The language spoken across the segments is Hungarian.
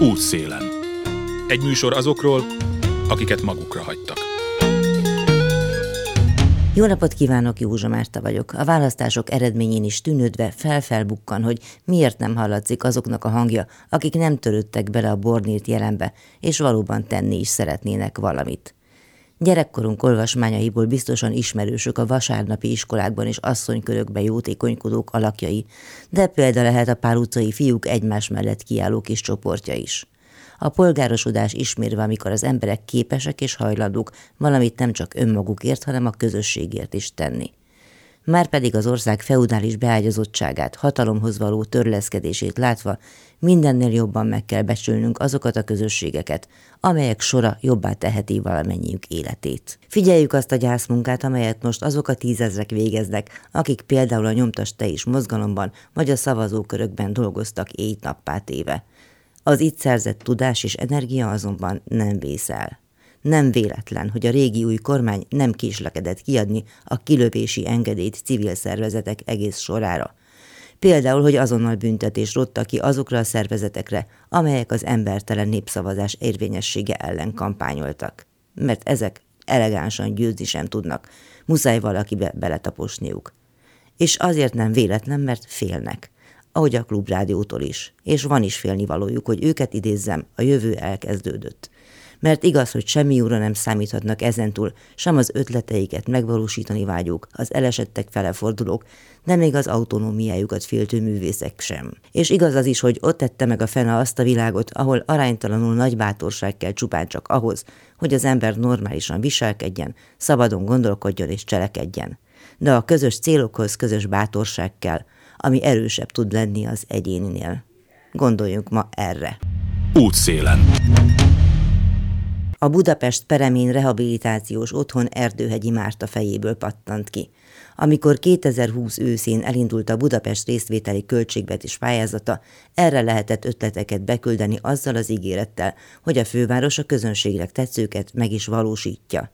Útszélen. Egy műsor azokról, akiket magukra hagytak. Jó napot kívánok, Józsa Márta vagyok. A választások eredményén is tűnődve felfelbukkan, hogy miért nem hallatszik azoknak a hangja, akik nem törődtek bele a bornírt jelenbe, és valóban tenni is szeretnének valamit. Gyerekkorunk olvasmányaiból biztosan ismerősök a vasárnapi iskolákban és asszonykörökbe jótékonykodók alakjai, de példa lehet a pár utcai fiúk egymás mellett kiálló kis csoportja is. A polgárosodás ismérve, amikor az emberek képesek és hajlandók valamit nem csak önmagukért, hanem a közösségért is tenni. Márpedig az ország feudális beágyazottságát, hatalomhoz való törleszkedését látva mindennél jobban meg kell becsülnünk azokat a közösségeket, amelyek sora jobbá teheti valamennyiük életét. Figyeljük azt a gyászmunkát, amelyet most azok a tízezrek végeznek, akik például a nyomtas te is mozgalomban vagy a szavazókörökben dolgoztak éjt-nappá téve. Az itt szerzett tudás és energia azonban nem vészel. Nem véletlen, hogy a régi új kormány nem késlekedett kiadni a kilövési engedélyt civil szervezetek egész sorára. Például, hogy azonnal büntetés rotta ki azokra a szervezetekre, amelyek az embertelen népszavazás érvényessége ellen kampányoltak. Mert ezek elegánsan győzni sem tudnak, muszáj valakibe beletaposniuk. És azért nem véletlen, mert félnek ahogy a klubrádiótól is, és van is félnivalójuk, hogy őket idézzem, a jövő elkezdődött mert igaz, hogy semmi úra nem számíthatnak ezentúl, sem az ötleteiket megvalósítani vágyók, az elesettek fele fordulók, de még az autonómiájukat féltő művészek sem. És igaz az is, hogy ott tette meg a fene azt a világot, ahol aránytalanul nagy bátorság kell csupán csak ahhoz, hogy az ember normálisan viselkedjen, szabadon gondolkodjon és cselekedjen. De a közös célokhoz közös bátorság kell, ami erősebb tud lenni az egyéninél. Gondoljunk ma erre. Útszélen. A Budapest Peremén rehabilitációs otthon Erdőhegyi Márta fejéből pattant ki. Amikor 2020 őszén elindult a Budapest részvételi költségvetés pályázata, erre lehetett ötleteket beküldeni azzal az ígérettel, hogy a főváros a közönségnek tetszőket meg is valósítja.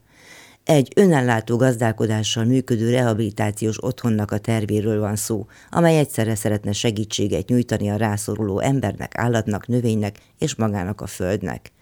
Egy önellátó gazdálkodással működő rehabilitációs otthonnak a tervéről van szó, amely egyszerre szeretne segítséget nyújtani a rászoruló embernek, állatnak, növénynek és magának a földnek.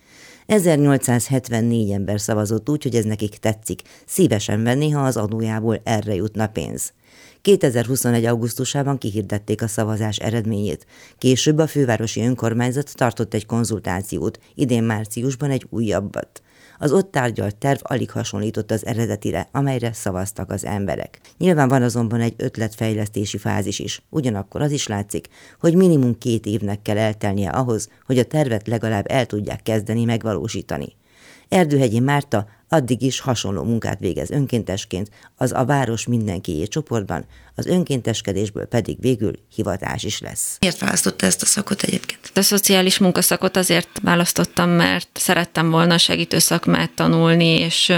1874 ember szavazott úgy, hogy ez nekik tetszik, szívesen venni, ha az adójából erre jutna pénz. 2021. augusztusában kihirdették a szavazás eredményét. Később a fővárosi önkormányzat tartott egy konzultációt, idén márciusban egy újabbat. Az ott tárgyalt terv alig hasonlított az eredetire, amelyre szavaztak az emberek. Nyilván van azonban egy ötletfejlesztési fázis is. Ugyanakkor az is látszik, hogy minimum két évnek kell eltelnie ahhoz, hogy a tervet legalább el tudják kezdeni megvalósítani. Erdőhegyi Márta addig is hasonló munkát végez önkéntesként, az a város mindenkié csoportban, az önkénteskedésből pedig végül hivatás is lesz. Miért választotta ezt a szakot egyébként? A szociális munkaszakot azért választottam, mert szerettem volna segítő szakmát tanulni, és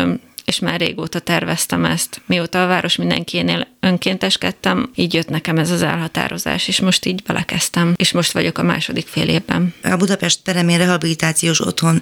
és már régóta terveztem ezt. Mióta a város mindenkinél önkénteskedtem, így jött nekem ez az elhatározás, és most így belekezdtem, és most vagyok a második fél évben. A Budapest Peremén Rehabilitációs Otthon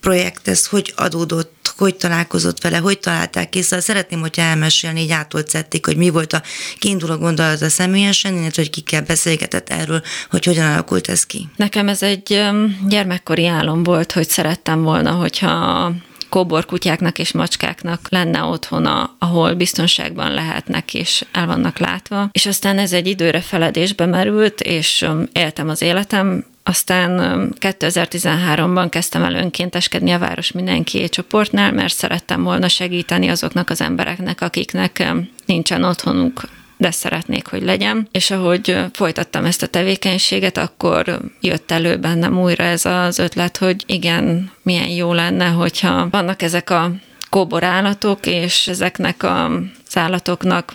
projekt, ez hogy adódott, hogy találkozott vele, hogy találták ki, szóval szeretném, hogyha elmesélni, így átolt szedték, hogy mi volt a kiinduló gondolata személyesen, illetve hogy kikkel beszélgetett erről, hogy hogyan alakult ez ki. Nekem ez egy gyermekkori álom volt, hogy szerettem volna, hogyha kóborkutyáknak és macskáknak lenne otthona, ahol biztonságban lehetnek és el vannak látva. És aztán ez egy időre feledésbe merült, és éltem az életem, aztán 2013-ban kezdtem el önkénteskedni a Város Mindenki csoportnál, mert szerettem volna segíteni azoknak az embereknek, akiknek nincsen otthonuk, de szeretnék, hogy legyen. És ahogy folytattam ezt a tevékenységet, akkor jött elő bennem újra ez az ötlet, hogy igen, milyen jó lenne, hogyha vannak ezek a kóborállatok, és ezeknek az állatoknak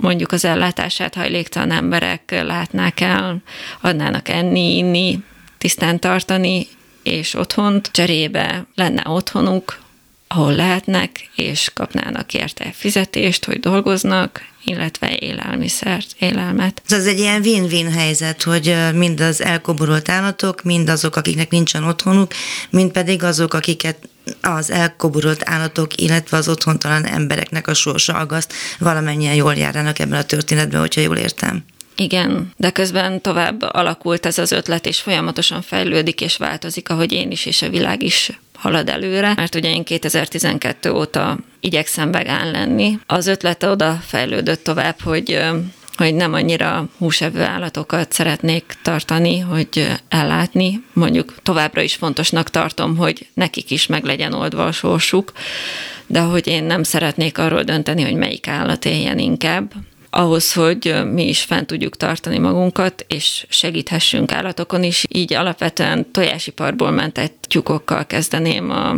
mondjuk az ellátását hajléktalan emberek látnák el, adnának enni, inni, tisztán tartani, és otthont cserébe lenne otthonuk, ahol lehetnek, és kapnának érte fizetést, hogy dolgoznak, illetve élelmiszert, élelmet. Ez egy ilyen win-win helyzet, hogy mind az elkoborolt állatok, mind azok, akiknek nincsen otthonuk, mind pedig azok, akiket az elkoborolt állatok, illetve az otthontalan embereknek a sorsa agaszt, valamennyien jól járnának ebben a történetben, hogyha jól értem. Igen, de közben tovább alakult ez az ötlet, és folyamatosan fejlődik és változik, ahogy én is, és a világ is halad előre, mert ugye én 2012 óta igyekszem vegán lenni. Az ötlet oda fejlődött tovább, hogy hogy nem annyira húsevő állatokat szeretnék tartani, hogy ellátni. Mondjuk továbbra is fontosnak tartom, hogy nekik is meg legyen oldva a sorsuk, de hogy én nem szeretnék arról dönteni, hogy melyik állat éljen inkább, ahhoz, hogy mi is fent tudjuk tartani magunkat, és segíthessünk állatokon is. Így alapvetően tojásiparból mentett tyúkokkal kezdeném a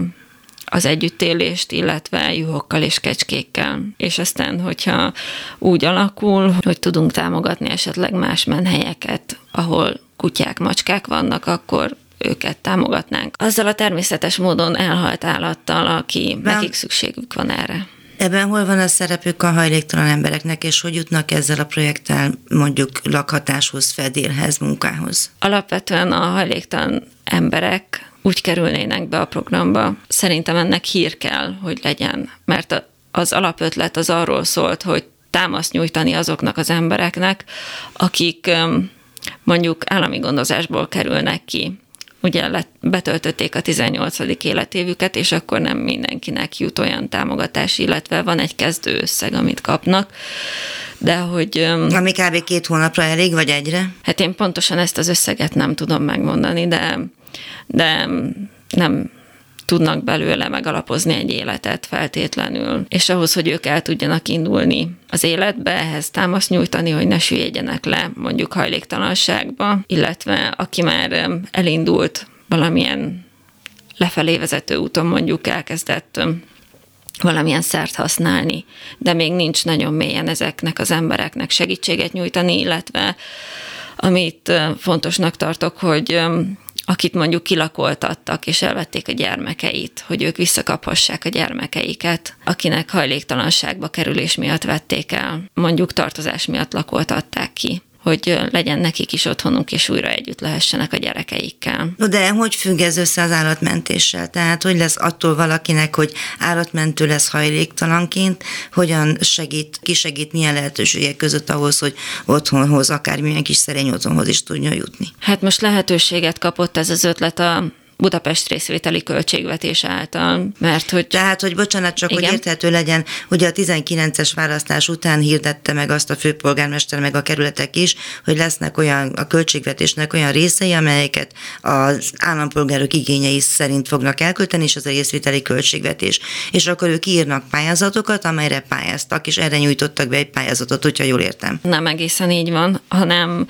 az együttélést, illetve juhokkal és kecskékkel. És aztán, hogyha úgy alakul, hogy tudunk támogatni esetleg más menhelyeket, ahol kutyák, macskák vannak, akkor őket támogatnánk. Azzal a természetes módon elhalt állattal, aki Nem. nekik szükségük van erre. Ebben hol van a szerepük a hajléktalan embereknek, és hogy jutnak ezzel a projekttel mondjuk lakhatáshoz, fedélhez, munkához? Alapvetően a hajléktalan emberek úgy kerülnének be a programba. Szerintem ennek hír kell, hogy legyen, mert az alapötlet az arról szólt, hogy támaszt nyújtani azoknak az embereknek, akik mondjuk állami gondozásból kerülnek ki ugye betöltötték a 18. életévüket, és akkor nem mindenkinek jut olyan támogatás, illetve van egy kezdő összeg, amit kapnak. De hogy... Ami kb. két hónapra elég, vagy egyre? Hát én pontosan ezt az összeget nem tudom megmondani, de, de nem tudnak belőle megalapozni egy életet feltétlenül. És ahhoz, hogy ők el tudjanak indulni az életbe, ehhez támaszt nyújtani, hogy ne süllyedjenek le mondjuk hajléktalanságba, illetve aki már elindult valamilyen lefelé vezető úton mondjuk elkezdett valamilyen szert használni, de még nincs nagyon mélyen ezeknek az embereknek segítséget nyújtani, illetve amit fontosnak tartok, hogy akit mondjuk kilakoltattak, és elvették a gyermekeit, hogy ők visszakaphassák a gyermekeiket, akinek hajléktalanságba kerülés miatt vették el, mondjuk tartozás miatt lakoltatták ki hogy legyen nekik is otthonunk, és újra együtt lehessenek a gyerekeikkel. No de hogy függ ez össze az állatmentéssel? Tehát hogy lesz attól valakinek, hogy állatmentő lesz hajléktalanként, hogyan segít, ki segít, milyen lehetőségek között ahhoz, hogy otthonhoz, akármilyen kis szerény otthonhoz is tudjon jutni? Hát most lehetőséget kapott ez az ötlet a Budapest részvételi költségvetés által, mert hogy... Tehát, hogy bocsánat, csak igen? hogy érthető legyen, ugye a 19-es választás után hirdette meg azt a főpolgármester, meg a kerületek is, hogy lesznek olyan, a költségvetésnek olyan részei, amelyeket az állampolgárok igényei szerint fognak elkölteni, és az a részvételi költségvetés. És akkor ők írnak pályázatokat, amelyre pályáztak, és erre nyújtottak be egy pályázatot, hogyha jól értem. Nem egészen így van, hanem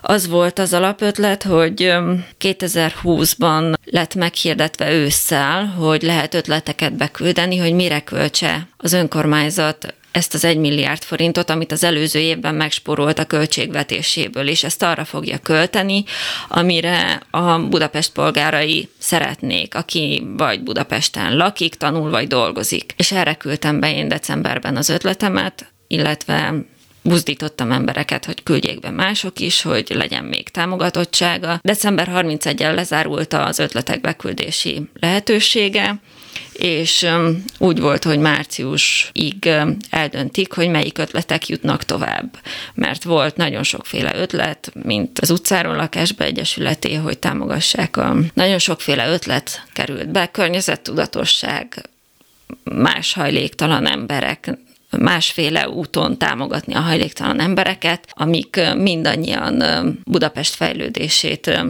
az volt az alapötlet, hogy 2020-ban lett meghirdetve ősszel, hogy lehet ötleteket beküldeni, hogy mire költse az önkormányzat ezt az egy milliárd forintot, amit az előző évben megsporolt a költségvetéséből, és ezt arra fogja költeni, amire a Budapest polgárai szeretnék, aki vagy Budapesten lakik, tanul vagy dolgozik. És erre küldtem be én decemberben az ötletemet, illetve buzdítottam embereket, hogy küldjék be mások is, hogy legyen még támogatottsága. December 31-el lezárult az ötletek beküldési lehetősége, és úgy volt, hogy márciusig eldöntik, hogy melyik ötletek jutnak tovább. Mert volt nagyon sokféle ötlet, mint az utcáról lakásba egyesületé, hogy támogassák a... Nagyon sokféle ötlet került be, környezettudatosság, más hajléktalan emberek másféle úton támogatni a hajléktalan embereket, amik mindannyian Budapest fejlődését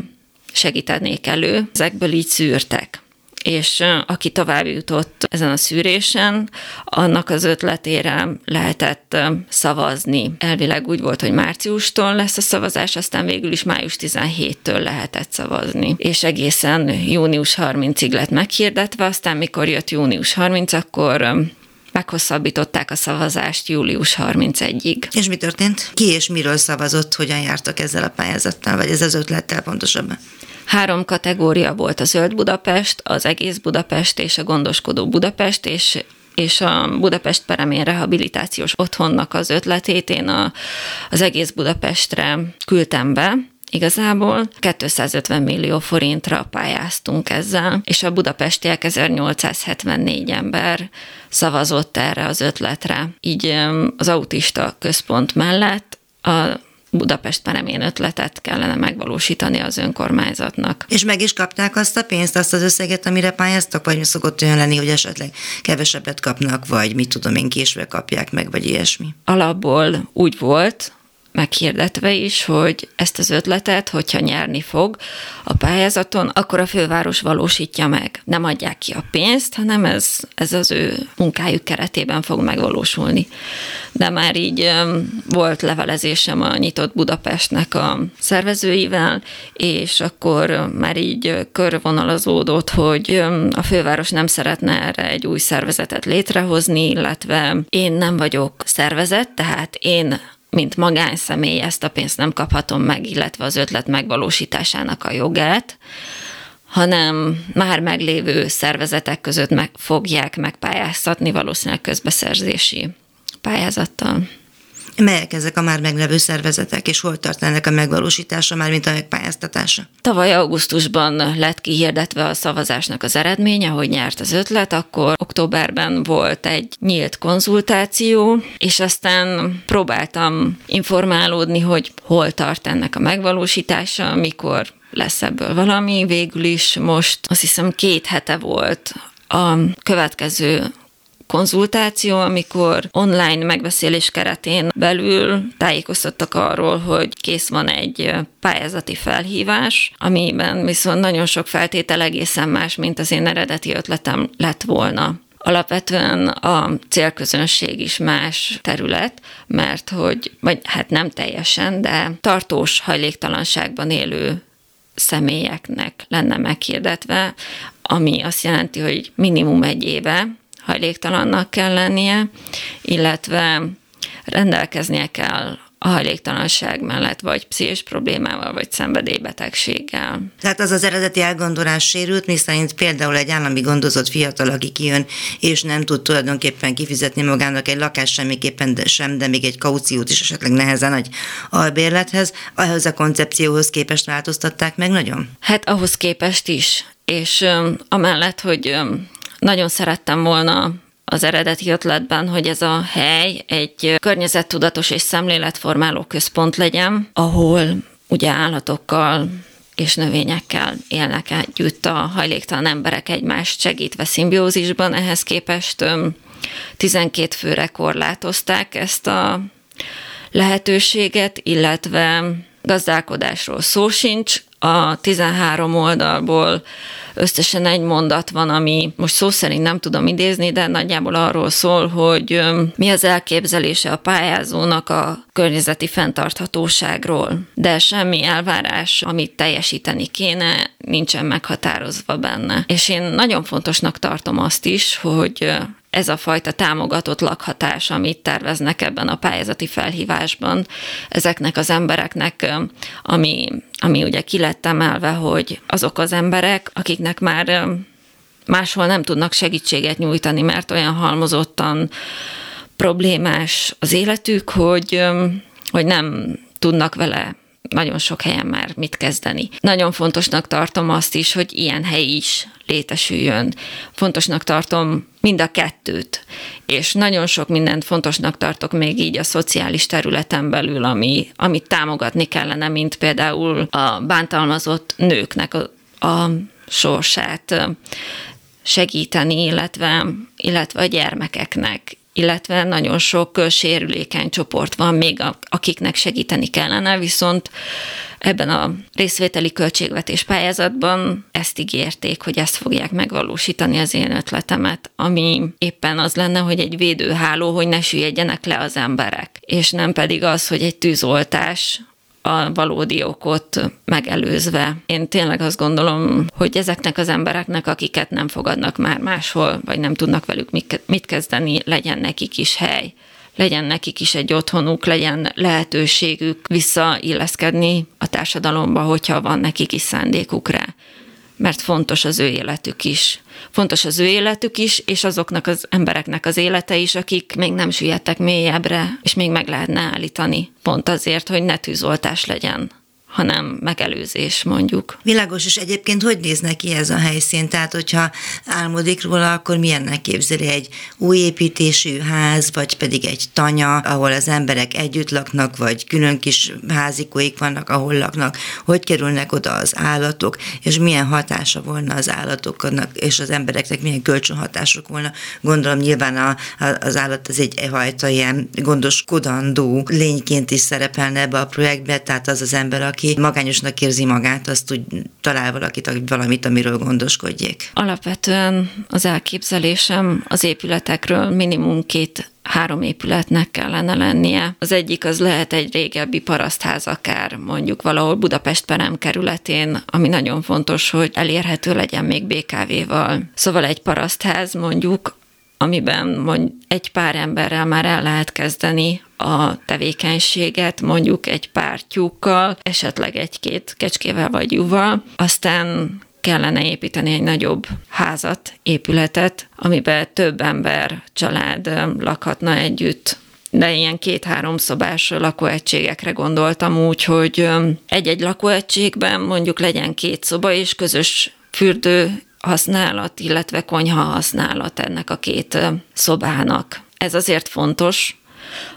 segítenék elő. Ezekből így szűrtek és aki tovább jutott ezen a szűrésen, annak az ötletére lehetett szavazni. Elvileg úgy volt, hogy márciustól lesz a szavazás, aztán végül is május 17-től lehetett szavazni. És egészen június 30-ig lett meghirdetve, aztán mikor jött június 30, akkor meghosszabbították a szavazást július 31-ig. És mi történt? Ki és miről szavazott, hogyan jártak ezzel a pályázattal, vagy ez az ötlettel pontosabban? Három kategória volt a Zöld Budapest, az Egész Budapest és a Gondoskodó Budapest, és és a Budapest Peremén rehabilitációs otthonnak az ötletét én a, az egész Budapestre küldtem be, Igazából 250 millió forintra pályáztunk ezzel, és a budapestiek 1874 ember szavazott erre az ötletre. Így az autista központ mellett a Budapest peremén ötletet kellene megvalósítani az önkormányzatnak. És meg is kapták azt a pénzt, azt az összeget, amire pályáztak, vagy szokott olyan lenni, hogy esetleg kevesebbet kapnak, vagy mit tudom én, késve kapják meg, vagy ilyesmi? Alapból úgy volt, meghirdetve is, hogy ezt az ötletet, hogyha nyerni fog a pályázaton, akkor a főváros valósítja meg. Nem adják ki a pénzt, hanem ez, ez az ő munkájuk keretében fog megvalósulni. De már így volt levelezésem a Nyitott Budapestnek a szervezőivel, és akkor már így körvonalazódott, hogy a főváros nem szeretne erre egy új szervezetet létrehozni, illetve én nem vagyok szervezet, tehát én mint magánszemély ezt a pénzt nem kaphatom meg, illetve az ötlet megvalósításának a jogát, hanem már meglévő szervezetek között meg fogják megpályáztatni valószínűleg közbeszerzési pályázattal. Melyek ezek a már meglevő szervezetek, és hol tart ennek a megvalósítása, már mint a megpályáztatása? Tavaly augusztusban lett kihirdetve a szavazásnak az eredménye, hogy nyert az ötlet, akkor októberben volt egy nyílt konzultáció, és aztán próbáltam informálódni, hogy hol tart ennek a megvalósítása, mikor lesz ebből valami. Végül is most azt hiszem két hete volt a következő konzultáció, amikor online megbeszélés keretén belül tájékoztattak arról, hogy kész van egy pályázati felhívás, amiben viszont nagyon sok feltétel egészen más, mint az én eredeti ötletem lett volna. Alapvetően a célközönség is más terület, mert hogy, vagy hát nem teljesen, de tartós hajléktalanságban élő személyeknek lenne meghirdetve, ami azt jelenti, hogy minimum egy éve hajléktalannak kell lennie, illetve rendelkeznie kell a hajléktalanság mellett, vagy pszichés problémával, vagy szenvedélybetegséggel. Tehát az az eredeti elgondolás sérült, mi szerint például egy állami gondozott fiatal, aki kijön, és nem tud tulajdonképpen kifizetni magának egy lakást semmiképpen de sem, de még egy kauciót is esetleg nehezen egy albérlethez, ahhoz a koncepcióhoz képest változtatták meg nagyon? Hát ahhoz képest is, és um, amellett, hogy um, nagyon szerettem volna az eredeti ötletben, hogy ez a hely egy környezettudatos és szemléletformáló központ legyen, ahol ugye állatokkal és növényekkel élnek együtt a hajléktalan emberek egymást segítve szimbiózisban, ehhez képest 12 főre korlátozták ezt a lehetőséget, illetve gazdálkodásról szó sincs, a 13 oldalból összesen egy mondat van, ami most szó szerint nem tudom idézni, de nagyjából arról szól, hogy mi az elképzelése a pályázónak a környezeti fenntarthatóságról. De semmi elvárás, amit teljesíteni kéne, nincsen meghatározva benne. És én nagyon fontosnak tartom azt is, hogy ez a fajta támogatott lakhatás, amit terveznek ebben a pályázati felhívásban, ezeknek az embereknek, ami, ami ugye ki lett emelve, hogy azok az emberek, akiknek már máshol nem tudnak segítséget nyújtani, mert olyan halmozottan problémás az életük, hogy, hogy nem tudnak vele nagyon sok helyen már mit kezdeni. Nagyon fontosnak tartom azt is, hogy ilyen hely is létesüljön. Fontosnak tartom mind a kettőt, és nagyon sok mindent fontosnak tartok még így a szociális területen belül, ami, amit támogatni kellene, mint például a bántalmazott nőknek a, a sorsát segíteni, illetve, illetve a gyermekeknek illetve nagyon sok sérülékeny csoport van még, akiknek segíteni kellene, viszont ebben a részvételi költségvetés pályázatban ezt ígérték, hogy ezt fogják megvalósítani az én ötletemet, ami éppen az lenne, hogy egy védőháló, hogy ne süllyedjenek le az emberek, és nem pedig az, hogy egy tűzoltás a valódi okot megelőzve. Én tényleg azt gondolom, hogy ezeknek az embereknek, akiket nem fogadnak már máshol, vagy nem tudnak velük mit kezdeni, legyen nekik is hely legyen nekik is egy otthonuk, legyen lehetőségük visszailleszkedni a társadalomba, hogyha van nekik is szándékuk rá mert fontos az ő életük is. Fontos az ő életük is, és azoknak az embereknek az élete is, akik még nem süllyedtek mélyebbre, és még meg lehetne állítani. Pont azért, hogy ne tűzoltás legyen hanem megelőzés mondjuk. Világos, és egyébként hogy néz neki ez a helyszín? Tehát, hogyha álmodik róla, akkor milyennek képzeli egy új építésű ház, vagy pedig egy tanya, ahol az emberek együtt laknak, vagy külön kis házikóik vannak, ahol laknak, hogy kerülnek oda az állatok, és milyen hatása volna az állatoknak, és az embereknek milyen kölcsönhatások volna. Gondolom nyilván a, a, az állat az egy fajta ilyen gondoskodandó lényként is szerepelne ebbe a projektbe, tehát az az ember, aki magányosnak érzi magát, azt úgy talál valakit, valamit, amiről gondoskodjék. Alapvetően az elképzelésem az épületekről minimum két három épületnek kellene lennie. Az egyik az lehet egy régebbi parasztház akár, mondjuk valahol Budapest perem kerületén, ami nagyon fontos, hogy elérhető legyen még BKV-val. Szóval egy parasztház mondjuk, amiben mond, egy pár emberrel már el lehet kezdeni a tevékenységet, mondjuk egy pár tyúkkal, esetleg egy-két kecskével vagy juval, aztán kellene építeni egy nagyobb házat, épületet, amiben több ember, család lakhatna együtt, de ilyen két-három szobás lakóegységekre gondoltam úgy, hogy egy-egy lakóegységben mondjuk legyen két szoba és közös fürdő használat, illetve konyha használat ennek a két szobának. Ez azért fontos,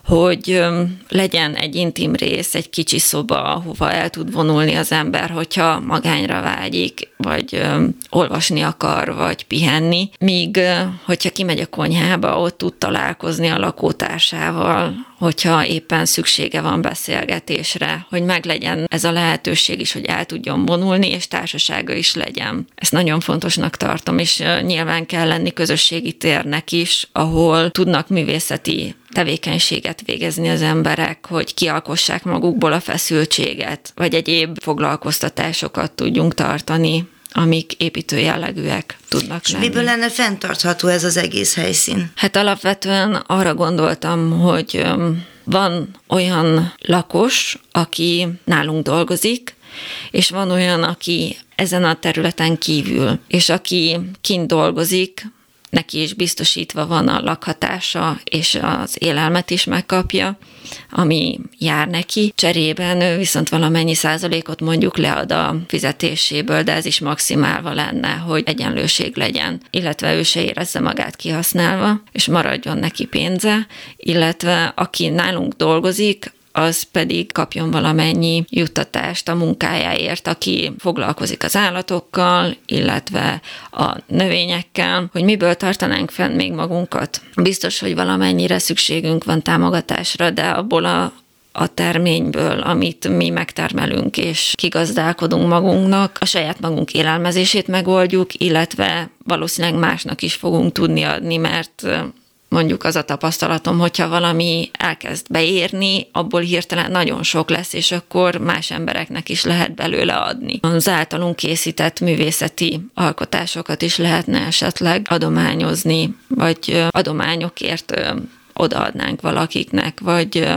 hogy legyen egy intim rész, egy kicsi szoba, ahova el tud vonulni az ember, hogyha magányra vágyik, vagy olvasni akar, vagy pihenni, míg hogyha kimegy a konyhába, ott tud találkozni a lakótársával, hogyha éppen szüksége van beszélgetésre, hogy meglegyen ez a lehetőség is, hogy el tudjon vonulni, és társasága is legyen. Ezt nagyon fontosnak tartom, és nyilván kell lenni közösségi térnek is, ahol tudnak művészeti tevékenységet végezni az emberek, hogy kialkossák magukból a feszültséget, vagy egyéb foglalkoztatásokat tudjunk tartani amik építő jellegűek tudnak És lenni. miből lenne fenntartható ez az egész helyszín? Hát alapvetően arra gondoltam, hogy van olyan lakos, aki nálunk dolgozik, és van olyan, aki ezen a területen kívül, és aki kint dolgozik, neki is biztosítva van a lakhatása, és az élelmet is megkapja, ami jár neki. Cserében ő viszont valamennyi százalékot mondjuk lead a fizetéséből, de ez is maximálva lenne, hogy egyenlőség legyen, illetve ő se érezze magát kihasználva, és maradjon neki pénze, illetve aki nálunk dolgozik, az pedig kapjon valamennyi juttatást a munkájáért, aki foglalkozik az állatokkal, illetve a növényekkel, hogy miből tartanánk fenn még magunkat. Biztos, hogy valamennyire szükségünk van támogatásra, de abból a a terményből, amit mi megtermelünk és kigazdálkodunk magunknak, a saját magunk élelmezését megoldjuk, illetve valószínűleg másnak is fogunk tudni adni, mert mondjuk az a tapasztalatom, hogyha valami elkezd beérni, abból hirtelen nagyon sok lesz, és akkor más embereknek is lehet belőle adni. Az általunk készített művészeti alkotásokat is lehetne esetleg adományozni, vagy adományokért odaadnánk valakiknek, vagy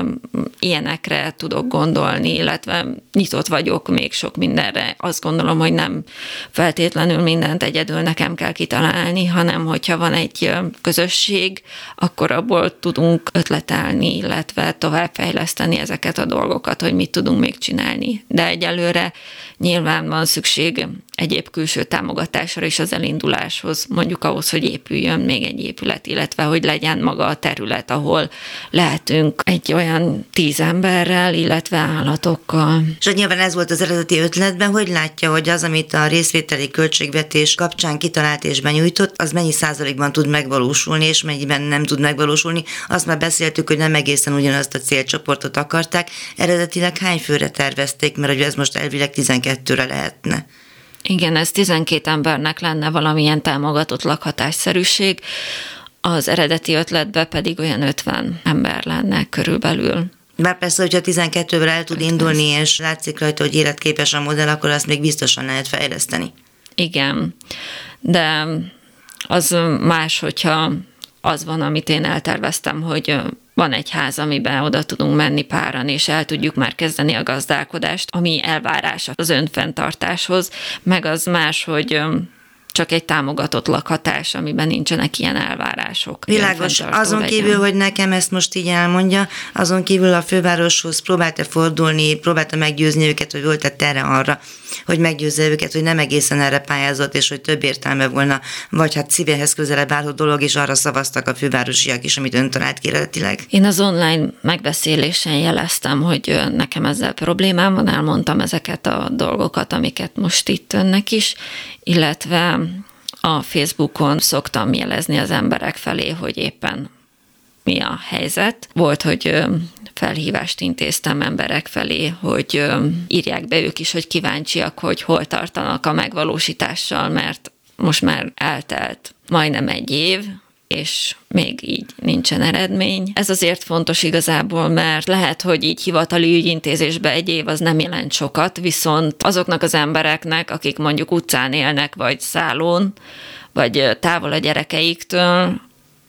ilyenekre tudok gondolni, illetve nyitott vagyok még sok mindenre. Azt gondolom, hogy nem feltétlenül mindent egyedül nekem kell kitalálni, hanem hogyha van egy közösség, akkor abból tudunk ötletelni, illetve továbbfejleszteni ezeket a dolgokat, hogy mit tudunk még csinálni. De egyelőre nyilván van szükség egyéb külső támogatásra is az elinduláshoz, mondjuk ahhoz, hogy épüljön még egy épület, illetve hogy legyen maga a terület, ahol lehetünk egy olyan tíz emberrel, illetve állatokkal. És nyilván ez volt az eredeti ötletben, hogy látja, hogy az, amit a részvételi költségvetés kapcsán kitalált és benyújtott, az mennyi százalékban tud megvalósulni, és mennyiben nem tud megvalósulni. Azt már beszéltük, hogy nem egészen ugyanazt a célcsoportot akarták. Eredetileg hány főre tervezték, mert hogy ez most elvileg 12-re lehetne. Igen, ez 12 embernek lenne valamilyen támogatott lakhatásszerűség, az eredeti ötletbe pedig olyan 50 ember lenne körülbelül. Bár persze, hogyha 12-vel el tud indulni, és látszik rajta, hogy életképes a modell, akkor azt még biztosan lehet fejleszteni. Igen, de az más, hogyha az van, amit én elterveztem, hogy van egy ház, amiben oda tudunk menni páran, és el tudjuk már kezdeni a gazdálkodást, ami elvárás az önfenntartáshoz, meg az más, hogy csak egy támogatott lakhatás, amiben nincsenek ilyen elvárások. Világos. Azon legyen. kívül, hogy nekem ezt most így elmondja, azon kívül a fővároshoz próbálta fordulni, próbálta meggyőzni őket, hogy volt-e terre arra, hogy meggyőzze őket, hogy nem egészen erre pályázott, és hogy több értelme volna, vagy hát szívéhez közelebb álló dolog, és arra szavaztak a fővárosiak is, amit ön talált kéretileg. Én az online megbeszélésen jeleztem, hogy nekem ezzel problémám van, elmondtam ezeket a dolgokat, amiket most itt önnek is, illetve a Facebookon szoktam jelezni az emberek felé, hogy éppen mi a helyzet. Volt, hogy felhívást intéztem emberek felé, hogy írják be ők is, hogy kíváncsiak, hogy hol tartanak a megvalósítással, mert most már eltelt majdnem egy év, és még így nincsen eredmény. Ez azért fontos igazából, mert lehet, hogy így hivatali ügyintézésbe egy év az nem jelent sokat, viszont azoknak az embereknek, akik mondjuk utcán élnek, vagy szállón, vagy távol a gyerekeiktől,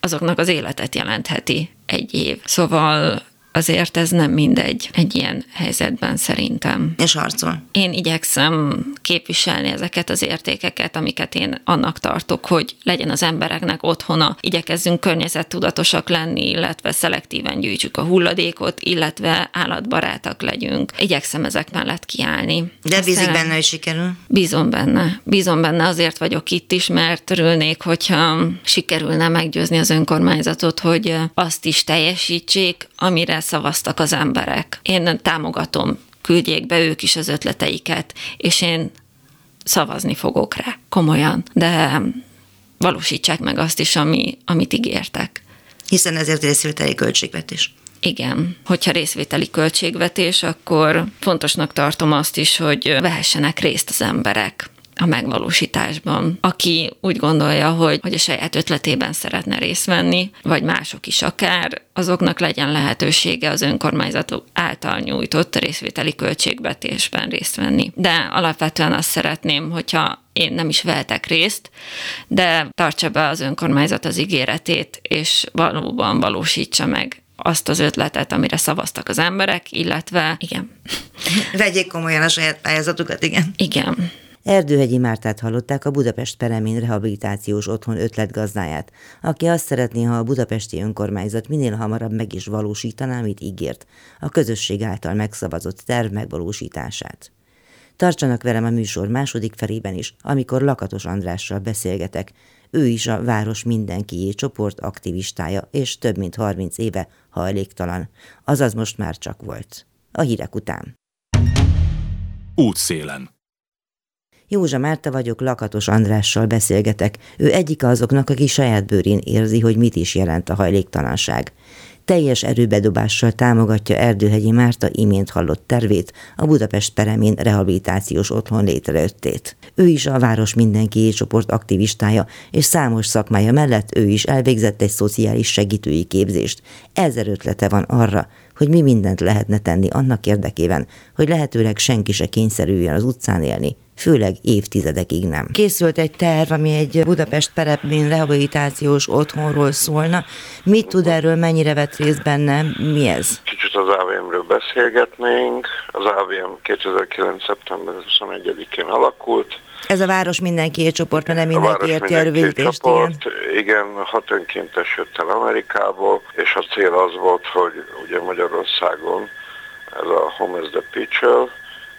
azoknak az életet jelentheti egy év. Szóval azért ez nem mindegy egy ilyen helyzetben szerintem. És harcol. Én igyekszem képviselni ezeket az értékeket, amiket én annak tartok, hogy legyen az embereknek otthona. Igyekezzünk környezettudatosak lenni, illetve szelektíven gyűjtsük a hulladékot, illetve állatbarátak legyünk. Igyekszem ezek mellett kiállni. De bízik benne, hogy sikerül? Bízom benne. Bízom benne, azért vagyok itt is, mert örülnék, hogyha sikerülne meggyőzni az önkormányzatot, hogy azt is teljesítsék, amire szavaztak az emberek. Én támogatom, küldjék be ők is az ötleteiket, és én szavazni fogok rá, komolyan. De valósítsák meg azt is, ami, amit ígértek. Hiszen ezért részvételi költségvetés. Igen, hogyha részvételi költségvetés, akkor fontosnak tartom azt is, hogy vehessenek részt az emberek a megvalósításban. Aki úgy gondolja, hogy, hogy a saját ötletében szeretne részt venni, vagy mások is akár, azoknak legyen lehetősége az önkormányzatok által nyújtott részvételi költségvetésben részt venni. De alapvetően azt szeretném, hogyha én nem is vehetek részt, de tartsa be az önkormányzat az ígéretét, és valóban valósítsa meg azt az ötletet, amire szavaztak az emberek, illetve igen. Vegyék komolyan a saját pályázatukat, igen. Igen. Erdőhegyi Mártát hallották a Budapest Peremén rehabilitációs otthon ötletgazdáját, aki azt szeretné, ha a budapesti önkormányzat minél hamarabb meg is valósítaná, amit ígért, a közösség által megszavazott terv megvalósítását. Tartsanak velem a műsor második felében is, amikor Lakatos Andrással beszélgetek. Ő is a Város Mindenkié csoport aktivistája, és több mint 30 éve hajléktalan. Azaz most már csak volt. A hírek után. Útszélen. Józsa Márta vagyok, Lakatos Andrással beszélgetek. Ő egyik azoknak, aki saját bőrén érzi, hogy mit is jelent a hajléktalanság. Teljes erőbedobással támogatja Erdőhegyi Márta imént hallott tervét, a Budapest Peremén rehabilitációs otthon létrejöttét. Ő is a Város Mindenki csoport aktivistája, és számos szakmája mellett ő is elvégzett egy szociális segítői képzést. Ezer ötlete van arra, hogy mi mindent lehetne tenni annak érdekében, hogy lehetőleg senki se kényszerüljön az utcán élni, főleg évtizedekig nem. Készült egy terv, ami egy Budapest Perepén rehabilitációs otthonról szólna. Mit tud erről, mennyire vett részt benne, mi ez? Kicsit az AVM-ről beszélgetnénk. Az AVM 2009. szeptember 21-én alakult. Ez a Város Mindenki csoport, mert nem mindenki érti a rövidítést, igen. csoport, igen, hat önkéntes jött el Amerikából, és a cél az volt, hogy ugye Magyarországon ez a Home as the Pitcher,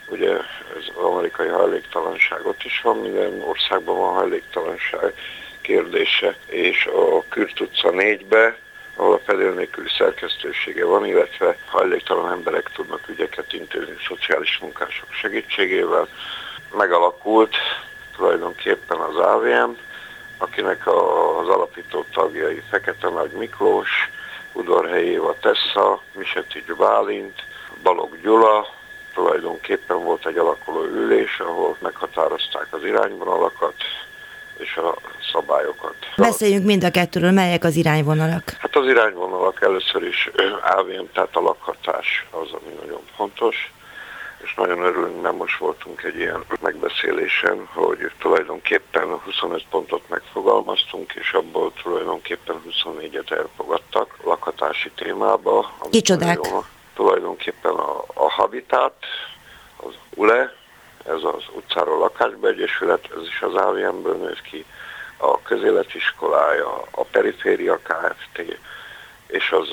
ugye az amerikai hajléktalanság ott is van, minden országban van hajléktalanság kérdése, és a Kürt utca 4-be, ahol a fedél nélküli szerkesztősége van, illetve hajléktalan emberek tudnak ügyeket intézni szociális munkások segítségével. Megalakult tulajdonképpen az AVM, akinek az alapító tagjai Fekete Nagy Miklós, Udorhelyi Éva Tessa, Misetics Bálint, Balog Gyula, tulajdonképpen volt egy alakuló ülés, ahol meghatározták az irányvonalakat és a szabályokat. Beszéljünk mind a kettőről, melyek az irányvonalak. Hát az irányvonalak először is AVM, tehát a lakhatás az, ami nagyon fontos, és nagyon örülünk, mert most voltunk egy ilyen megbeszélésen, hogy tulajdonképpen 25 pontot megfogalmaztunk, és abból tulajdonképpen 24-et elfogadtak lakhatási témába. Kicsodák? nagyon- Tulajdonképpen a, a Habitat, az ULE, ez az utcáról lakásba egyesület, ez is az AVM-ből nőtt ki, a közéletiskolája, a periféria Kft. és az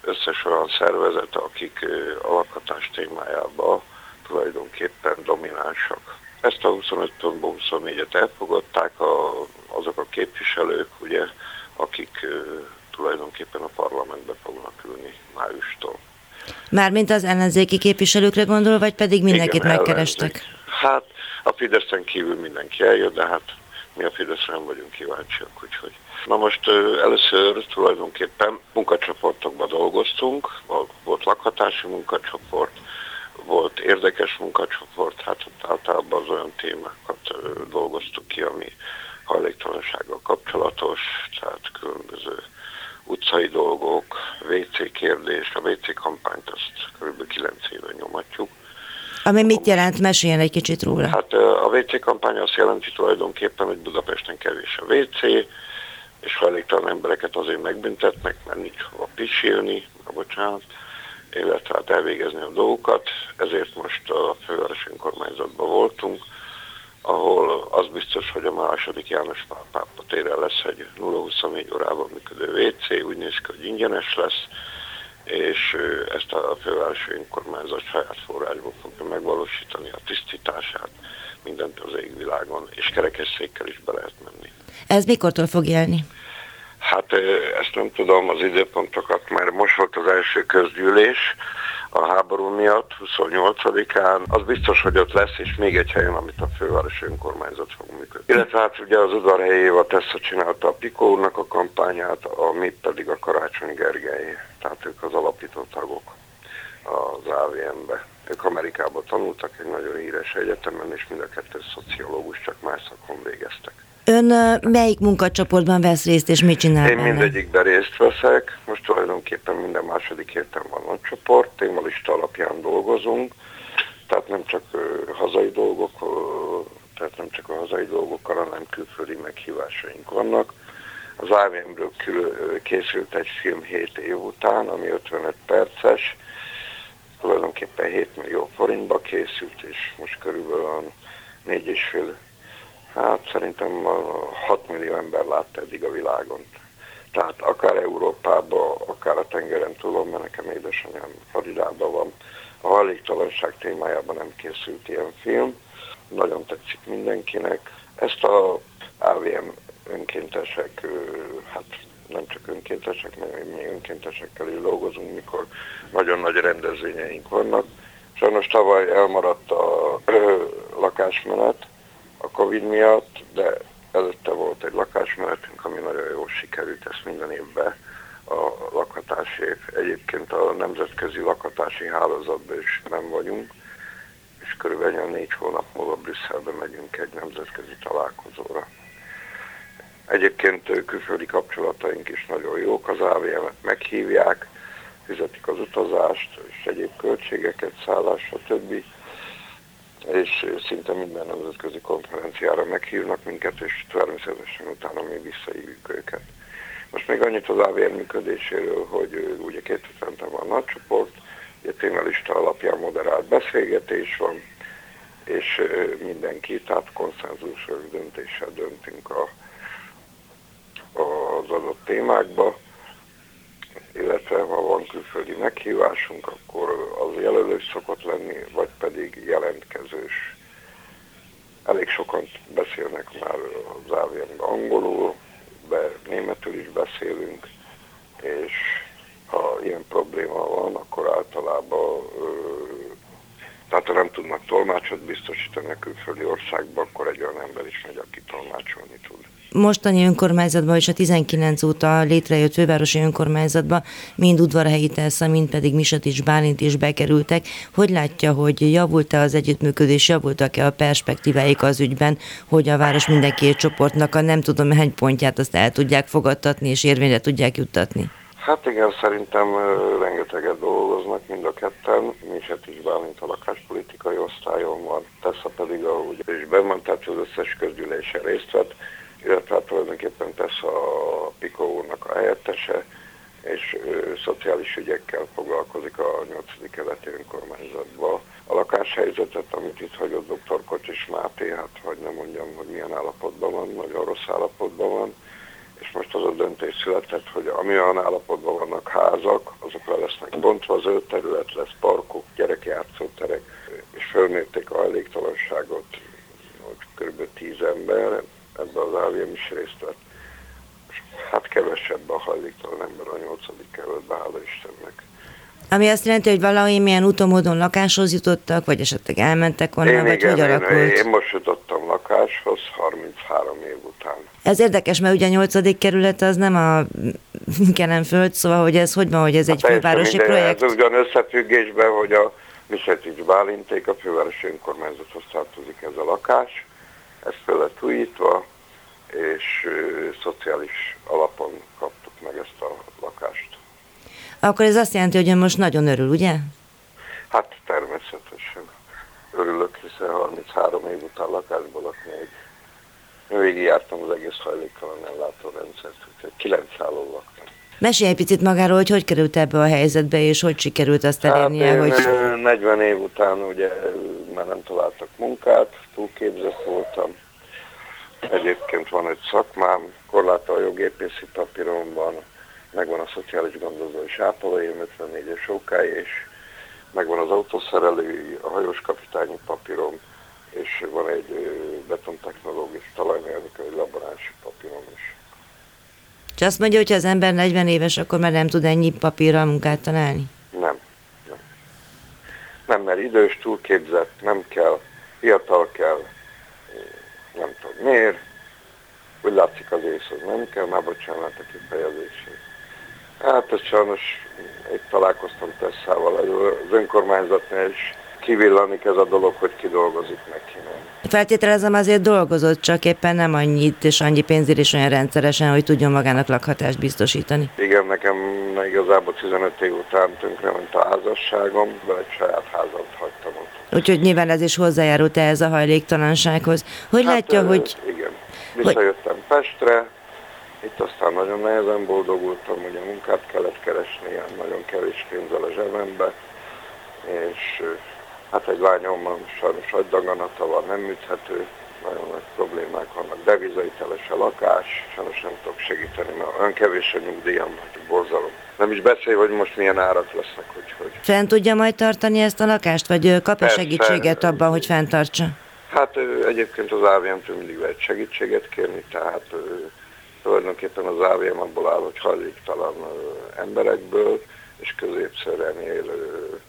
összes olyan szervezet, akik a lakhatás témájában tulajdonképpen dominánsak. Ezt a 25 pontból 24-et elfogadták a, azok a képviselők, ugye, akik tulajdonképpen a parlamentbe fognak ülni májustól. Mármint az ellenzéki képviselőkre gondol, vagy pedig mindenkit Igen, megkerestek? Ellenzék. Hát a Fideszen kívül mindenki eljött, de hát mi a Fideszre nem vagyunk kíváncsiak, úgyhogy. Na most először tulajdonképpen munkacsoportokban dolgoztunk, volt lakhatási munkacsoport, volt érdekes munkacsoport, hát ott általában az olyan témákat dolgoztuk ki, ami hajléktalansággal kapcsolatos, tehát különböző utcai dolgok, WC kérdés, a WC kampányt azt kb. 9 éve nyomatjuk. Ami mit jelent? Meséljen egy kicsit róla. Hát a WC kampány azt jelenti tulajdonképpen, hogy Budapesten kevés a WC, és hajléktalan embereket azért megbüntetnek, mert nincs hova pisilni, bocsánat, illetve hát elvégezni a dolgokat. Ezért most a fővárosi önkormányzatban voltunk, ahol az biztos, hogy a második János Pápa téren lesz egy 0-24 órában működő WC, úgy néz ki, hogy ingyenes lesz, és ezt a fővárosi önkormányzat saját forrásból fogja megvalósítani a tisztítását mindent az égvilágon, és kerekesszékkel is be lehet menni. Ez mikortól fog élni? Hát ezt nem tudom az időpontokat, mert most volt az első közgyűlés, a háború miatt, 28-án, az biztos, hogy ott lesz, és még egy helyen, amit a fővárosi önkormányzat fog működni. Illetve hát ugye az udvarhelyi Éva Tessa csinálta a Pikó úrnak a kampányát, a mi pedig a Karácsony Gergely, tehát ők az alapító tagok az AVM-be. Ők Amerikában tanultak egy nagyon híres egyetemen, és mind a kettő szociológus, csak más szakon végeztek. Ön melyik munkacsoportban vesz részt, és mit csinál Én mindegyikben részt veszek. Most tulajdonképpen minden második héten van a csoport, témalista alapján dolgozunk, tehát nem csak hazai dolgok, tehát nem csak a hazai dolgokkal, hanem külföldi meghívásaink vannak. Az AVM-ből készült egy film 7 év után, ami 55 perces, tulajdonképpen 7 millió forintba készült, és most körülbelül 4,5 Hát szerintem 6 millió ember látta eddig a világon. Tehát akár Európában, akár a tengeren túlon, mert nekem édesanyám Floridában van, a hajléktalanság témájában nem készült ilyen film. Nagyon tetszik mindenkinek. Ezt a AVM önkéntesek, hát nem csak önkéntesek, mert mi önkéntesekkel is dolgozunk, mikor nagyon nagy rendezvényeink vannak. Sajnos tavaly elmaradt a lakásmenet, a Covid miatt, de előtte volt egy lakásmenetünk, ami nagyon jól sikerült, ezt minden évben a lakhatási. Egyébként a nemzetközi lakhatási hálózatban is nem vagyunk, és körülbelül négy hónap múlva Brüsszelbe megyünk egy nemzetközi találkozóra. Egyébként külföldi kapcsolataink is nagyon jók, az AVM-et meghívják, fizetik az utazást és egyéb költségeket, szállás, stb és szinte minden nemzetközi konferenciára meghívnak minket, és természetesen utána mi visszahívjuk őket. Most még annyit az AVR működéséről, hogy ugye két hetente van nagy csoport, ugye témelista alapján moderált beszélgetés van, és mindenki, tehát konszenzusos döntéssel döntünk a, az adott témákba illetve ha van külföldi meghívásunk, akkor az jelölős szokott lenni, vagy pedig jelentkezős. Elég sokan beszélnek már az avm angolul, de németül is beszélünk, és ha ilyen probléma van, akkor általában tehát ha nem tudnak tolmácsot biztosítani a külföldi országba, akkor egy olyan ember is megy, aki tolmácsolni tud mostani önkormányzatban és a 19 óta létrejött fővárosi önkormányzatban mind udvarhelyi Telsza, mind pedig Misetics Bálint is bekerültek. Hogy látja, hogy javult-e az együttműködés, javultak-e a perspektíváik az ügyben, hogy a város minden két csoportnak a nem tudom hány pontját azt el tudják fogadtatni és érvényre tudják juttatni? Hát igen, szerintem rengeteget dolgoznak mind a ketten. Misetics Bálint a lakáspolitikai osztályon van, Tessa pedig a, ugye, és bement, tehát az összes közgyűlésen részt vett illetve hát tulajdonképpen tesz a Piko úrnak a helyettese, és ö, szociális ügyekkel foglalkozik a 8. keleti önkormányzatban. A lakáshelyzetet, amit itt hagyott dr. Kocsis Máté, hát hogy nem mondjam, hogy milyen állapotban van, nagyon rossz állapotban van, és most az a döntés született, hogy amilyen állapotban vannak házak, azokra lesznek bontva, zöld terület lesz, parkok, gyerekjátszóterek, és fölmérték a hajléktalanságot, kb. 10 ember, ebben az AVM is részt vett. Hát kevesebb a hajléktalan ember a nyolcadik kerületben, hála Istennek. Ami azt jelenti, hogy valahogy milyen utomódon lakáshoz jutottak, vagy esetleg elmentek onnan, én vagy igen, hogy én, alakult? én most jutottam lakáshoz 33 év után. Ez érdekes, mert ugye a nyolcadik kerület az nem a Kelenföld, szóval hogy ez hogy van, hogy ez egy Hát teljesen fővárosi mindegy, projekt? Ez ugyan összefüggésben, hogy a Misetics Bálinték, a fővárosi önkormányzathoz tartozik ez a lakás. Ez föl lett újítva, és szociális alapon kaptuk meg ezt a lakást. Akkor ez azt jelenti, hogy ön most nagyon örül, ugye? Hát természetesen örülök, hiszen 33 év után lakásból lakni egy végigjártam az egész hajléktalan ellátórendszert, úgyhogy 9 szálló laktam. Mesélj egy picit magáról, hogy hogy került ebbe a helyzetbe, és hogy sikerült azt elérnie, hát én hogy... ö, 40 év után ugye már nem találtak munkát, túlképzett voltam. Egyébként van egy szakmám, korláta a jogépészi papíromban, megvan a szociális gondozó és ápolói 54-es OK, és megvan az autószerelői, a hajós kapitányi papírom, és van egy betontechnológus talajmérnök, egy laborási papírom is. És azt mondja, hogy az ember 40 éves, akkor már nem tud ennyi papírral munkát találni? Nem. Mert idős, túlképzett, nem kell, fiatal kell, nem tudom miért. Úgy látszik az ész, nem kell, már bocsánat a kifejezését. Hát ez sajnos, itt találkoztam Tesszával, az önkormányzatnál is kivillanik ez a dolog, hogy ki dolgozik neki. Nem. Feltételezem azért dolgozott, csak éppen nem annyit és annyi pénzért is olyan rendszeresen, hogy tudjon magának lakhatást biztosítani. Igen, nekem igazából 15 év után tönkrement a házasságom, de egy saját házat hagytam ott. Úgyhogy nyilván ez is hozzájárult ehhez a hajléktalansághoz. Hogy látja, ö, hogy Igen. Visszajöttem Pestre, itt aztán nagyon nehezen boldogultam, ugye munkát kellett keresni, nagyon kevés pénzzel a zsebembe, és hát egy lányommal sajnos agydaganata van, nem műthető, nagyon nagy problémák vannak, devizaiteles a lakás, sajnos nem tudok segíteni, mert olyan kevés a nyugdíjam, hogy borzalom. Nem is beszél, hogy most milyen árak lesznek, úgyhogy. fent tudja majd tartani ezt a lakást, vagy kap-e segítséget abban, hogy fenntartsa? Hát egyébként az AVM-től mindig lehet segítséget kérni, tehát tulajdonképpen az AVM abból áll, hogy hajléktalan emberekből és középszerűen élő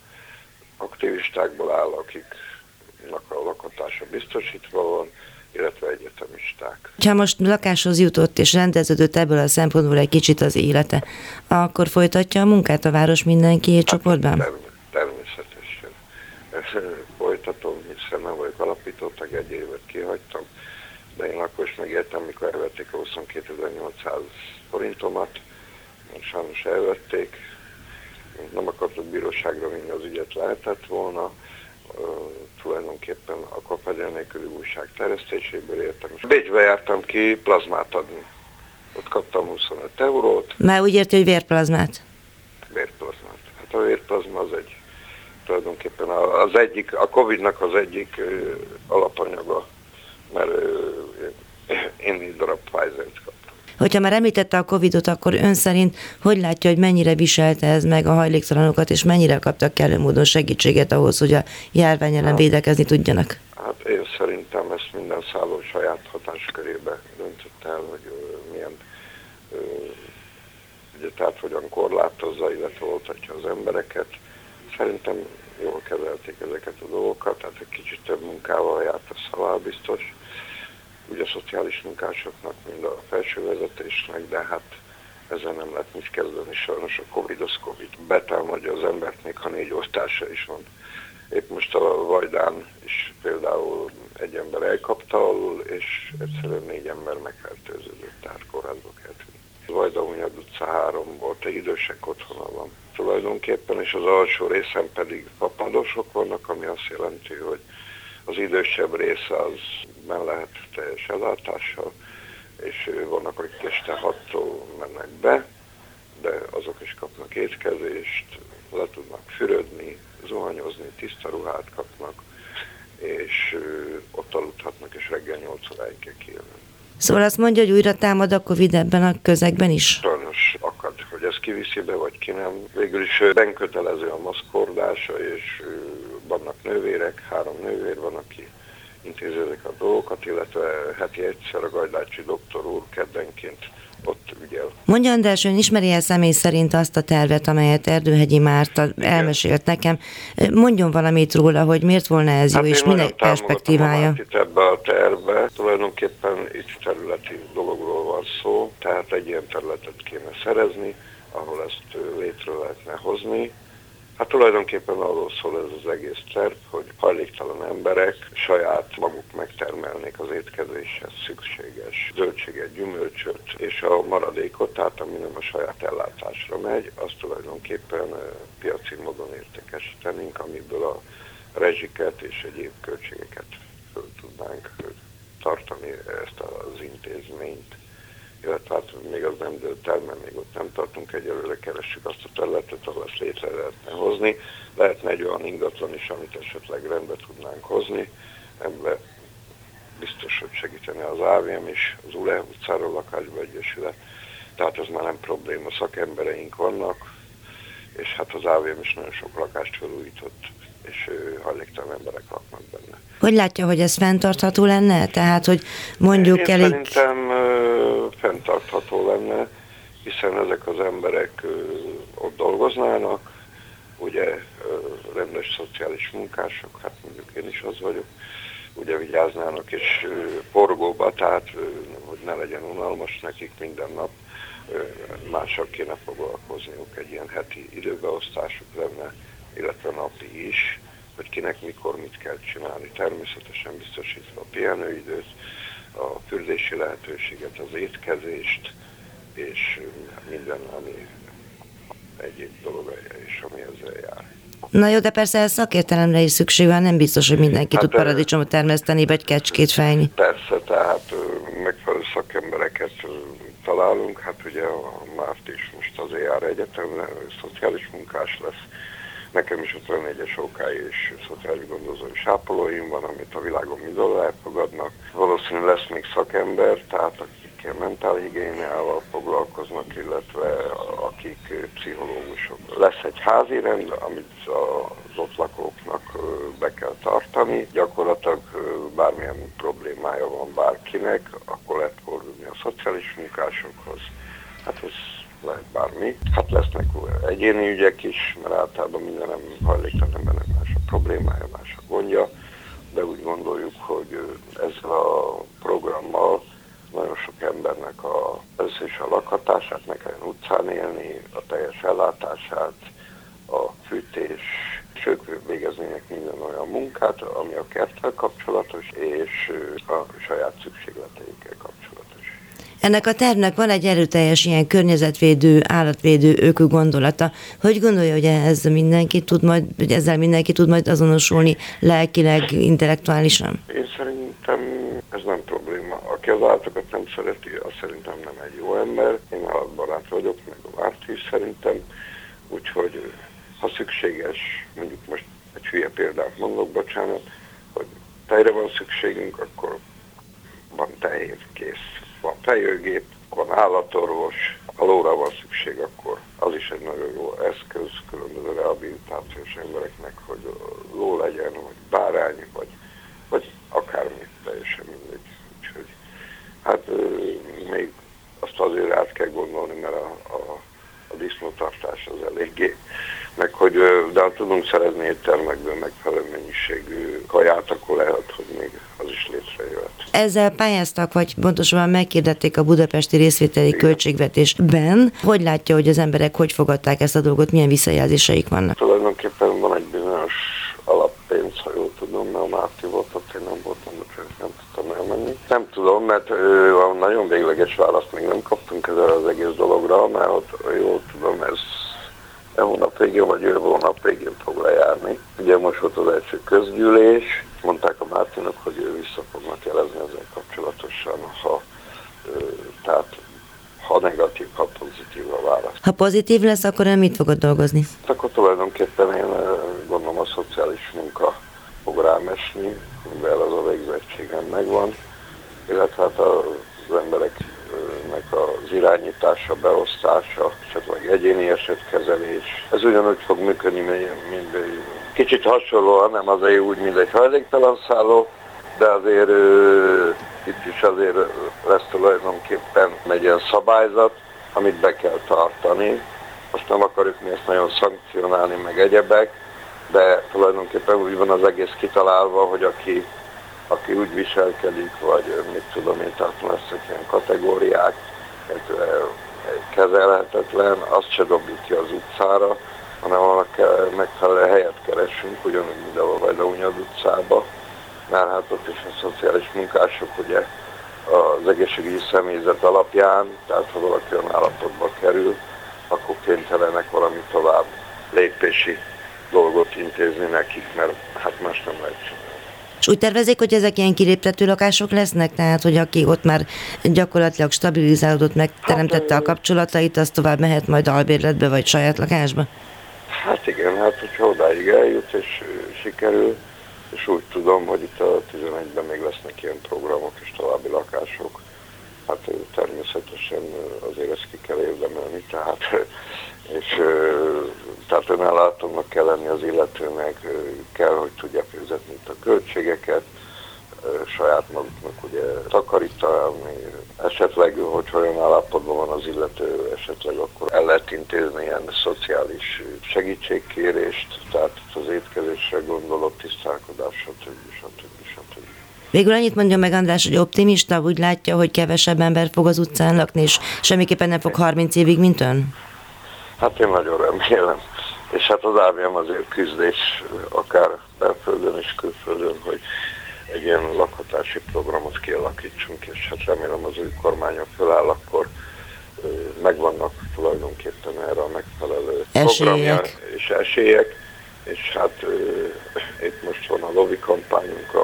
aktivistákból áll, akiknek a lakhatása biztosítva van, illetve egyetemisták. Ha most lakáshoz jutott és rendeződött ebből a szempontból egy kicsit az élete, akkor folytatja a munkát a város mindenki csoportban? Term- természetesen. Folytatom, hiszen nem vagyok alapítótag, egy évet kihagytam, de én akkor is megértem, mikor elvették a 22.800 forintomat, sajnos elvették, nem akartok bíróságra vinni az ügyet lehetett volna, uh, tulajdonképpen a kapedel nélküli újság terjesztéséből értem. Bécsbe jártam ki plazmát adni. Ott kaptam 25 eurót, Már úgy érti, hogy vérplazmát. vérplazmát. Hát a vérplazma az egy tulajdonképpen a- az egyik, a Covid-nak az egyik alapanyaga, mert én négy darab Pfizer-t kaptam. Hogyha már említette a Covid-ot, akkor ön szerint hogy látja, hogy mennyire viselte ez meg a hajléktalanokat, és mennyire kaptak kellő módon segítséget ahhoz, hogy a járvány ellen védekezni tudjanak? Hát én szerintem ezt minden szálló saját hatáskörébe döntött el, hogy milyen, ugye tehát hogyan korlátozza, illetve oltatja az embereket. Szerintem jól kezelték ezeket a dolgokat, tehát egy kicsit több munkával járt a szavál biztos, ugye a szociális munkásoknak, mind a felső vezetésnek, de hát ezzel nem lehet mit kezdeni, sajnos a Covid az Covid. Betámadja az embert, még ha négy osztása is van. Épp most a Vajdán is például egy ember elkapta alul, és egyszerűen négy ember megfertőződött, tehát kórházba kellett vinni. Vajda Hunyad utca 3 volt, egy idősek otthona van tulajdonképpen, és az alsó részen pedig papadosok vannak, ami azt jelenti, hogy az idősebb része az ben lehet teljes ellátással, és vannak, akik este 6-tól mennek be, de azok is kapnak étkezést, le tudnak fürödni, zuhanyozni, tiszta ruhát kapnak, és ott aludhatnak, és reggel 8 óráig kell kijönni. Szóval azt mondja, hogy újra támad a Covid ebben a közegben is? Sajnos akad, hogy ez kiviszi be, vagy ki nem. Végül is benkötelező a maszkordása, és vannak nővérek, három nővér van, aki intézi ezek a dolgokat, illetve heti egyszer a Gajdácsi doktor úr keddenként ott ügyel. Mondja András, ön ismeri el személy szerint azt a tervet, amelyet Erdőhegyi Márta elmesélt nekem. Mondjon valamit róla, hogy miért volna ez hát jó, és minek perspektívája? Itt ebbe a tervbe tulajdonképpen itt területi dologról van szó, tehát egy ilyen területet kéne szerezni, ahol ezt létre lehetne hozni, Hát tulajdonképpen arról szól ez az egész terv, hogy hajléktalan emberek saját maguk megtermelnék az étkezéshez szükséges zöldséget, gyümölcsöt, és a maradékot, tehát ami nem a saját ellátásra megy, azt tulajdonképpen piaci módon értékesítenénk, amiből a rezsiket és egyéb költségeket föl tudnánk tartani ezt az intézményt illetve hát még az nem dőlt el, mert még ott nem tartunk egyelőre, keressük azt a területet, ahol ezt létre lehetne hozni. Lehetne egy olyan ingatlan is, amit esetleg rendbe tudnánk hozni. Ebben biztos, hogy segíteni az AVM is, az ULE utcáról lakásba egyesület. Tehát ez már nem probléma, szakembereink vannak, és hát az AVM is nagyon sok lakást felújított és hajléktalan emberek laknak benne. Hogy látja, hogy ez fenntartható lenne? Tehát, hogy mondjuk Én elég... Szerintem uh, fenntartható lenne, hiszen ezek az emberek uh, ott dolgoznának, ugye rendes szociális munkások, hát mondjuk én is az vagyok, ugye vigyáznának és forgóba, tehát hogy ne legyen unalmas nekik minden nap, mással kéne foglalkozniuk, egy ilyen heti időbeosztásuk lenne, illetve napi is, hogy kinek mikor mit kell csinálni. Természetesen biztosítva a pihenőidőt, a fürdési lehetőséget, az étkezést, és minden, ami egyéb dolog és ami ezzel jár. Na jó, de persze ez szakértelemre is szükség van, nem biztos, hogy mindenki hát tud paradicsomot termeszteni, vagy kecskét fejni. Persze, tehát megfelelő szakembereket találunk, hát ugye a Márt is most az ER Egyetemre, szociális munkás lesz, Nekem is 54-es OK és szociális gondozó és ápolóim van, amit a világon mindenhol elfogadnak. Valószínűleg lesz még szakember, tehát akik mentálhigiéniával foglalkoznak, illetve akik pszichológusok. Lesz egy házi rend, amit az ott lakóknak be kell tartani. Gyakorlatilag bármilyen problémája van bárkinek, akkor lehet fordulni a szociális munkásokhoz. Hát ez lehet bármi. Hát lesznek egyéni ügyek is, mert általában minden nem hajléktalan embernek más a problémája, más a gondja, de úgy gondoljuk, hogy ezzel a programmal nagyon sok embernek a, is a lakhatását, meg kell utcán élni, a teljes ellátását, a fűtés, és ők végeznének minden olyan munkát, ami a kerttel kapcsolatos, és a saját szükségleteikkel kapcsolatos. Ennek a tervnek van egy erőteljes ilyen környezetvédő, állatvédő ökö gondolata. Hogy gondolja, hogy ez mindenki tud majd, hogy ezzel mindenki tud majd azonosulni lelkileg, intellektuálisan? Én szerintem ez nem probléma. Aki az állatokat nem szereti, az szerintem nem egy jó ember. Én állatbarát vagyok, meg a várt is szerintem. Úgyhogy ha szükséges, mondjuk most egy hülye példát mondok, bocsánat, hogy tejre van szükségünk, akkor van tej, kész van fejőgép, van állatorvos, ha lóra van szükség, akkor az is egy nagyon jó eszköz különböző rehabilitációs embereknek, hogy ló legyen, vagy bárány, vagy, vagy akármi, teljesen mindegy. Úgyhogy hát még azt azért át kell gondolni, mert a, a, a disznótartás az eléggé meg hogy de ha tudunk szerezni éttermekből megfelelő mennyiségű kaját, akkor lehet, hogy még az is létrejöhet. Ezzel pályáztak, vagy pontosabban megkérdették a budapesti részvételi Igen. költségvetésben. Hogy látja, hogy az emberek hogy fogadták ezt a dolgot, milyen visszajelzéseik vannak? Tulajdonképpen van egy bizonyos alappénz, ha jól tudom, mert a Márti volt, ott én nem voltam, úgyhogy nem tudtam elmenni. Nem tudom, mert ő, a nagyon végleges választ még nem kaptunk ezzel az egész dologra, mert ott jól tudom, ez e hónap végén vagy jövő hónap végén fog lejárni. Ugye most volt az első közgyűlés, mondták a Mártinak, hogy ő vissza fognak jelezni ezzel kapcsolatosan, ha, tehát ha negatív, ha pozitív a válasz. Ha pozitív lesz, akkor ön mit fogod dolgozni? Akkor tulajdonképpen én gondolom a szociális munka fog rám esni, mivel az a végzettségem megvan, illetve hát az embereknek az irányítása, beosztása, esetleg egyéni esetkezelés. Ez ugyanúgy fog működni, mint kicsit hasonlóan, nem azért úgy, mint egy hajléktalan szálló, de azért itt is azért lesz tulajdonképpen egy ilyen szabályzat, amit be kell tartani. Most nem akarjuk mi ezt nagyon szankcionálni, meg egyebek, de tulajdonképpen úgy van az egész kitalálva, hogy aki, aki úgy viselkedik, vagy mit tudom én, tehát lesznek ilyen kategóriák, kezelhetetlen, azt se dobjuk ki az utcára, hanem annak megfelelő helyet keresünk, ugyanúgy, mint a Vajdahunyad utcába, mert hát ott is a szociális munkások ugye az egészségügyi személyzet alapján, tehát ha valaki olyan állapotba kerül, akkor kénytelenek valami tovább lépési dolgot intézni nekik, mert hát más nem lehet csinálni. És úgy tervezik, hogy ezek ilyen kiléptető lakások lesznek? Tehát, hogy aki ott már gyakorlatilag stabilizálódott, megteremtette a kapcsolatait, az tovább mehet majd albérletbe vagy saját lakásba? Hát igen, hát hogyha odáig eljut és sikerül, és úgy tudom, hogy itt a 11-ben még lesznek ilyen programok és további lakások. Hát természetesen azért ezt ki kell érdemelni, tehát, és tehát önellátónak kell lenni az illetőnek, kell, hogy tudja fizetni a költségeket, saját maguknak ugye takarítani, esetleg, hogy olyan állapotban van az illető, esetleg akkor el lehet intézni ilyen szociális segítségkérést, tehát az étkezésre gondolok, tisztálkodás, stb. stb. Végül annyit mondja meg András, hogy optimista, úgy látja, hogy kevesebb ember fog az utcán lakni, és semmiképpen nem fog 30 évig, mint ön? Hát én nagyon remélem. És hát az ábjám azért küzdés, akár belföldön és külföldön, hogy egy ilyen lakhatási programot kialakítsunk, és hát remélem az új kormányok föláll, akkor megvannak tulajdonképpen erre a megfelelő esélyek. és esélyek, és hát itt most van a lovi kampányunk, ahol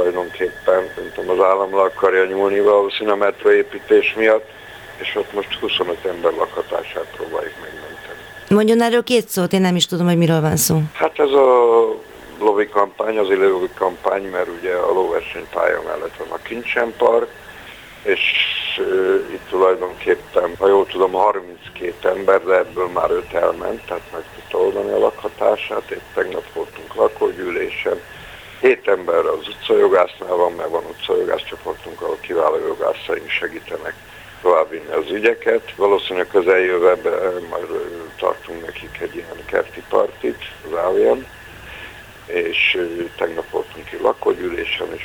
tulajdonképpen tudom, az állam le akarja nyúlni valószínűleg a metroépítés miatt, és ott most 25 ember lakhatását próbáljuk megmenteni. Mondjon erről két szót, én nem is tudom, hogy miről van szó. Hát ez a lovi kampány, az lovi kampány, mert ugye a lóversenypálya mellett van a Kincsen Park, és uh, itt tulajdonképpen, ha jól tudom, 32 ember, de ebből már 5 elment, tehát meg tudta oldani a lakhatását. Épp tegnap voltunk lakógyűlésen. 7 ember az utcajogásznál van, mert van utcajogáscsoportunk, ahol kiváló jogászaink segítenek továbbvinni az ügyeket. Valószínűleg közeljövőben majd tartunk nekik egy ilyen kerti partit az Álian, és tegnap voltunk ki lakógyűlésen, és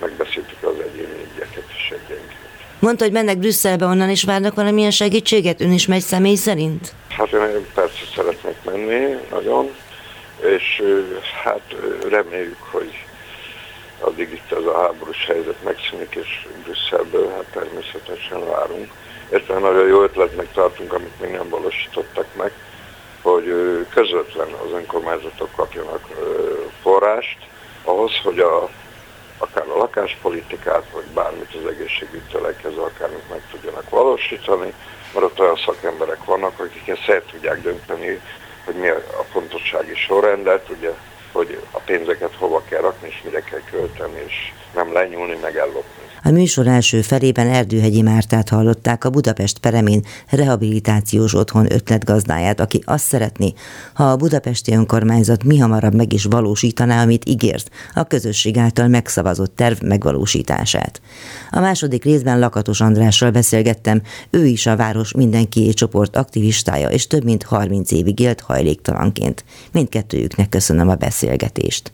megbeszéltük az egyéni ügyeket és egyenként. Mondta, hogy mennek Brüsszelbe, onnan is várnak valamilyen segítséget? Ön is megy személy szerint? Hát én persze szeretnék menni, nagyon, és hát reméljük, hogy addig itt ez a háborús helyzet megszűnik, és Brüsszelből hát természetesen várunk. Értelem nagyon jó ötletnek tartunk, amit még nem valósítottak meg, hogy közvetlen az önkormányzatok kapjanak forrást ahhoz, hogy a, akár a lakáspolitikát, vagy bármit az egészségügytől elkezdve akármit meg tudjanak valósítani, mert ott olyan szakemberek vannak, akik ezt el tudják dönteni, hogy mi a fontossági sorrendet, ugye, hogy a pénzeket hova kell rakni, és mire kell költeni, és nem lenyúlni, meg ellopni. A műsor első felében Erdőhegyi Mártát hallották a Budapest Peremén rehabilitációs otthon ötletgazdáját, aki azt szeretné, ha a budapesti önkormányzat mi hamarabb meg is valósítaná, amit ígért, a közösség által megszavazott terv megvalósítását. A második részben Lakatos Andrással beszélgettem, ő is a város mindenki csoport aktivistája, és több mint 30 évig élt hajléktalanként. Mindkettőjüknek köszönöm a beszélgetést.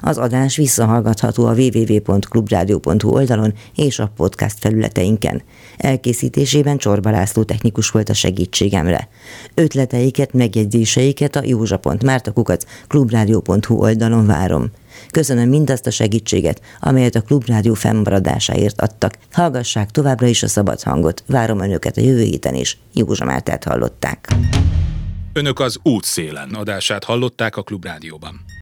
Az adás visszahallgatható a www.clubradio.hu oldalon és a podcast felületeinken. Elkészítésében Csorba László technikus volt a segítségemre. Ötleteiket, megjegyzéseiket a józsa.mártakukat clubradio.hu oldalon várom. Köszönöm mindazt a segítséget, amelyet a Klubrádió fennmaradásáért adtak. Hallgassák továbbra is a szabad hangot. Várom önöket a jövő héten is. Józsa Mártát hallották. Önök az útszélen adását hallották a Klubrádióban.